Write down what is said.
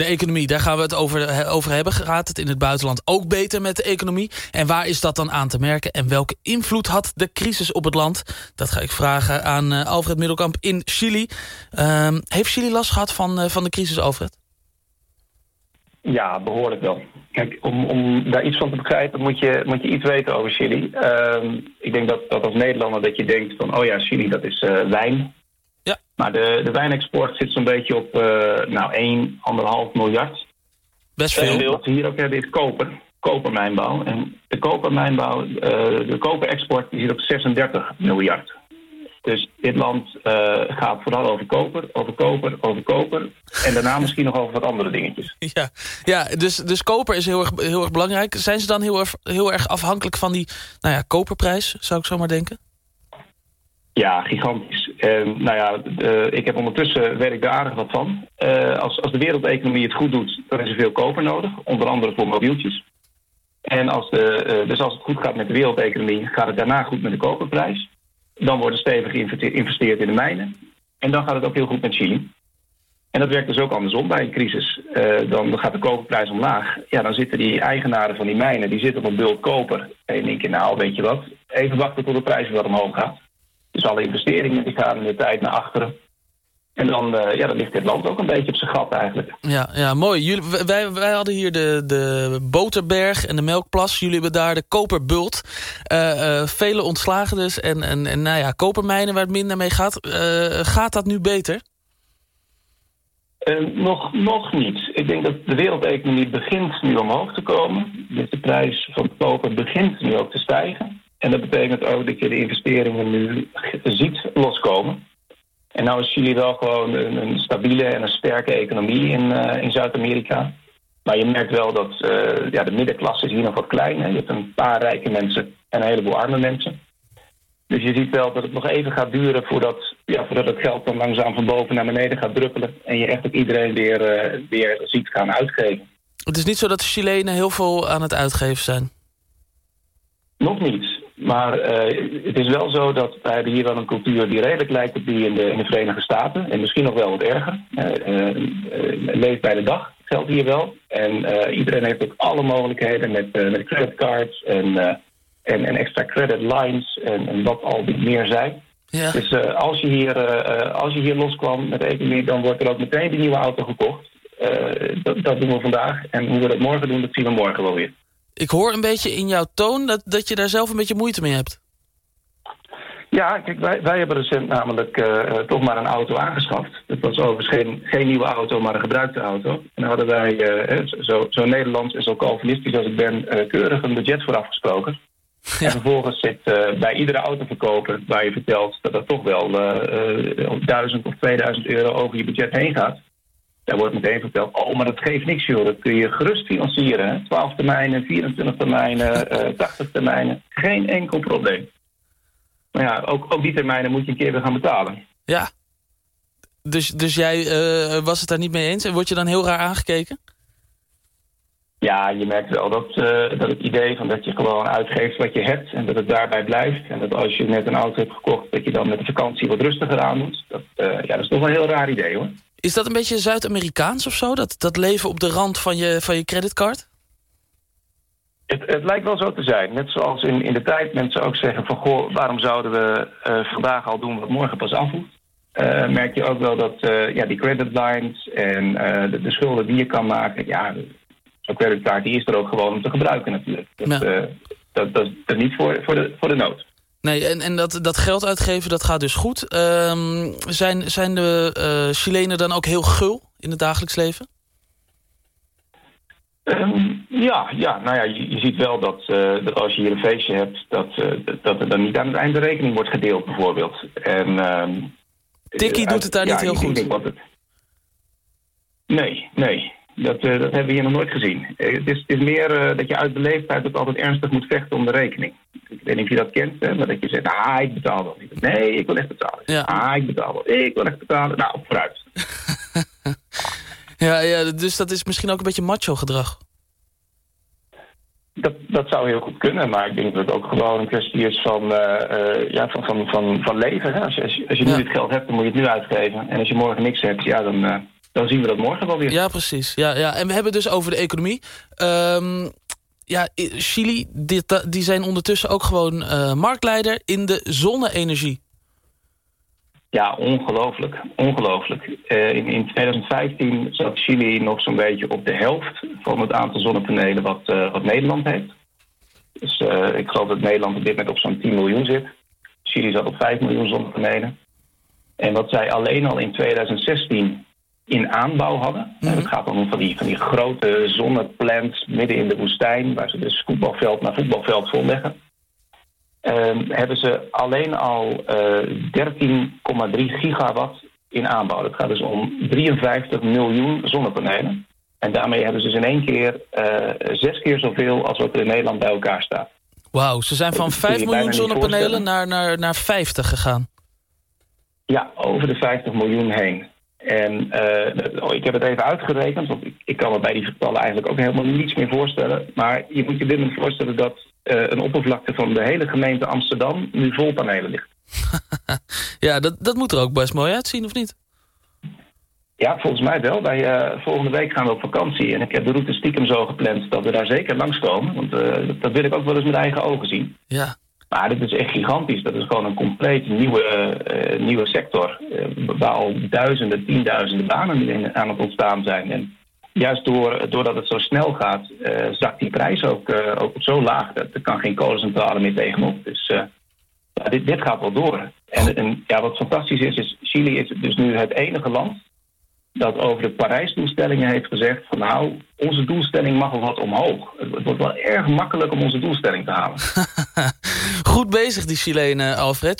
De economie, daar gaan we het over, over hebben. Gaat het in het buitenland ook beter met de economie? En waar is dat dan aan te merken? En welke invloed had de crisis op het land? Dat ga ik vragen aan uh, Alfred Middelkamp in Chili. Uh, heeft Chili last gehad van, uh, van de crisis, Alfred? Ja, behoorlijk wel. Kijk, om, om daar iets van te begrijpen moet je, moet je iets weten over Chili. Uh, ik denk dat, dat als Nederlander dat je denkt van... oh ja, Chili, dat is uh, wijn. Ja. Maar de, de wijnexport zit zo'n beetje op uh, nou, 1, 1,5 miljard. Best veel. En wat we hier ook hebben is koper. Kopermijnbouw. En de kopermijnbouw, uh, de koperexport die zit op 36 miljard. Dus dit land uh, gaat vooral over koper, over koper, over koper. En daarna misschien nog over wat andere dingetjes. Ja, ja dus, dus koper is heel erg, heel erg belangrijk. Zijn ze dan heel erg, heel erg afhankelijk van die nou ja, koperprijs, zou ik zo maar denken? Ja, gigantisch. En nou ja, ik heb ondertussen weet ik daar aardig wat van. Uh, als, als de wereldeconomie het goed doet, dan is er veel koper nodig. Onder andere voor mobieltjes. En als de, uh, dus als het goed gaat met de wereldeconomie, gaat het daarna goed met de koperprijs. Dan wordt er stevig geïnvesteerd in de mijnen. En dan gaat het ook heel goed met Chili. En dat werkt dus ook andersom bij een crisis. Uh, dan gaat de koperprijs omlaag. Ja, dan zitten die eigenaren van die mijnen, die zitten op een bult koper. En je nou, weet je wat, even wachten tot de prijs weer omhoog gaat. Dus alle investeringen die gaan in de tijd naar achteren. En dan, uh, ja, dan ligt dit land ook een beetje op zijn gat eigenlijk. Ja, ja mooi. Jullie, wij, wij hadden hier de, de Boterberg en de Melkplas. Jullie hebben daar de Koperbult. Uh, uh, vele ontslagen dus. En, en, en nou ja, kopermijnen waar het minder mee gaat. gaat dat nu beter? nog, nog niet. Ik denk dat de wereldeconomie begint nu omhoog te komen. Dus de prijs van koper begint nu ook te stijgen. En dat betekent ook dat je de investeringen nu ziet loskomen. En nou is Chili wel gewoon een, een stabiele en een sterke economie in, uh, in Zuid-Amerika. Maar je merkt wel dat uh, ja, de middenklasse is hier nog wat klein. Hè? Je hebt een paar rijke mensen en een heleboel arme mensen. Dus je ziet wel dat het nog even gaat duren voordat, ja, voordat het geld dan langzaam van boven naar beneden gaat druppelen. En je echt ook iedereen weer, uh, weer ziet gaan uitgeven. Het is niet zo dat de Chilenen heel veel aan het uitgeven zijn? Nog niet. Maar uh, het is wel zo dat wij hebben hier wel een cultuur die redelijk lijkt op die in de, in de Verenigde Staten. En misschien nog wel wat erger. Uh, uh, leeft bij de dag geldt hier wel. En iedereen heeft ook alle mogelijkheden met, met creditcards en, en, en extra credit lines en, en wat al meer zijn. Ja. Dus als, je hier, als je hier loskwam met de economie, dan wordt er ook meteen de nieuwe auto gekocht. dat, dat doen we vandaag. En hoe we dat morgen doen, dat zien we morgen wel weer. Ik hoor een beetje in jouw toon dat, dat je daar zelf een beetje moeite mee hebt. Ja, kijk, wij, wij hebben recent namelijk uh, toch maar een auto aangeschaft. Het was overigens geen, geen nieuwe auto, maar een gebruikte auto. En daar hadden wij, uh, zo, zo Nederlands en zo calvinistisch als ik ben, uh, keurig een budget voor afgesproken. Ja. En vervolgens zit bij iedere autoverkoper waar je vertelt dat er toch wel 1000 of 2000 euro over je budget heen gaat. Daar wordt meteen verteld, oh, maar dat geeft niks, joh. Dat kun je gerust financieren. Hè? 12 termijnen, 24 termijnen, uh, 80 termijnen. Geen enkel probleem. Maar ja, ook, ook die termijnen moet je een keer weer gaan betalen. Ja. Dus, dus jij uh, was het daar niet mee eens? En word je dan heel raar aangekeken? Ja, je merkt wel dat, uh, dat het idee van dat je gewoon uitgeeft wat je hebt... en dat het daarbij blijft. En dat als je net een auto hebt gekocht... dat je dan met de vakantie wat rustiger aan moet. Dat, uh, ja, dat is toch wel een heel raar idee, hoor. Is dat een beetje Zuid-Amerikaans of zo? Dat, dat leven op de rand van je, van je creditcard? Het, het lijkt wel zo te zijn. Net zoals in, in de tijd mensen ook zeggen van... goh, waarom zouden we uh, vandaag al doen wat morgen pas afvoert? Uh, merk je ook wel dat uh, ja, die credit lines en de, de, schulden die je kan maken... ja, zo'n creditcard die is er ook gewoon om te gebruiken natuurlijk. Dat, ja. dat, dat, dat is niet voor, voor, de, voor de nood. Nee, en, en dat, dat geld uitgeven, dat gaat dus goed. Um, zijn, zijn de uh, Chilenen dan ook heel gul in het dagelijks leven? Um, ja, ja, nou ja, je, je ziet wel dat, uh, dat als je hier een feestje hebt... Dat, uh, dat er dan niet aan het einde de rekening wordt gedeeld, bijvoorbeeld. En, um, Tikkie doet het daar ja, niet heel goed. Het... Nee, nee. Dat, uh, dat hebben we hier nog nooit gezien. Uh, het, is, het is meer uh, dat je uit beleefdheid ook altijd ernstig moet vechten om de rekening. Ik weet niet of je dat kent, hè, maar dat je zegt, ah, ik betaal wel niet. Nee, ik wil echt betalen. Ja. Ah, ik betaal wel. Ik wil echt betalen. Nou, vooruit. ja, ja, dus dat is misschien ook een beetje macho gedrag. Dat, dat zou heel goed kunnen, maar ik denk dat het ook gewoon een kwestie is van, ja, van, van, van, van leven. Hè? Als je, als je, als je nu ja. dit geld hebt, dan moet je het nu uitgeven. En als je morgen niks hebt, ja, dan dan zien we dat morgen wel weer. Ja, precies. Ja, ja. En we hebben dus over de economie. Ehm, ja, Chili, die zijn ondertussen ook gewoon uh, marktleider in de zonne-energie. Ja, ongelooflijk. Ongelooflijk. Uh, in, in 2015 zat Chili nog zo'n beetje op de helft van het aantal zonnepanelen wat, uh, wat Nederland heeft. Dus ik geloof dat Nederland op dit moment op zo'n 10 miljoen zit. Chili zat op 5 miljoen zonnepanelen. En wat zij alleen al in 2016 in aanbouw hadden. Mm Het gaat om van die, van die grote zonneplants midden in de woestijn... waar ze dus voetbalveld na voetbalveld volleggen. Uh, hebben ze alleen al uh, eh, 13,3 gigawatt in aanbouw. Het gaat dus om 53 miljoen zonnepanelen. En daarmee hebben ze dus in één keer uh, zes keer zoveel als wat er in Nederland bij elkaar staat. Wauw, ze zijn van 5 miljoen zonnepanelen naar, naar, naar 50 gegaan. Ja, over de 50 miljoen heen. En uh, ik heb het even uitgerekend, want ik, ik, kan me bij die getallen eigenlijk ook helemaal niets meer voorstellen. Maar je moet je dit moment voorstellen dat uh, een oppervlakte van de hele gemeente Amsterdam nu vol panelen ligt. ja, dat, dat moet er ook best mooi uitzien, of niet? Ja, volgens mij wel. Wij, uh, volgende week gaan we op vakantie. En ik heb de route stiekem zo gepland dat we daar zeker langskomen. Want dat wil ik ook wel eens met eigen ogen zien. Ja. Maar dit is echt gigantisch. Dat is gewoon een compleet nieuwe, uh, nieuwe sector. Uh, waar al duizenden, tienduizenden banen aan het ontstaan zijn. En juist door, doordat het zo snel gaat, zakt die prijs ook, ook zo laag. Dat er kan geen kolencentrale meer tegenop. Dus dit, dit gaat wel door. En, en ja, wat fantastisch is, is Chili is dus nu het enige land dat over de Parijs-doelstellingen heeft gezegd... van nou, onze doelstelling mag wel wat omhoog. Het wordt wel erg makkelijk om onze doelstelling te halen. Goed bezig, die Chilenen, Alfred.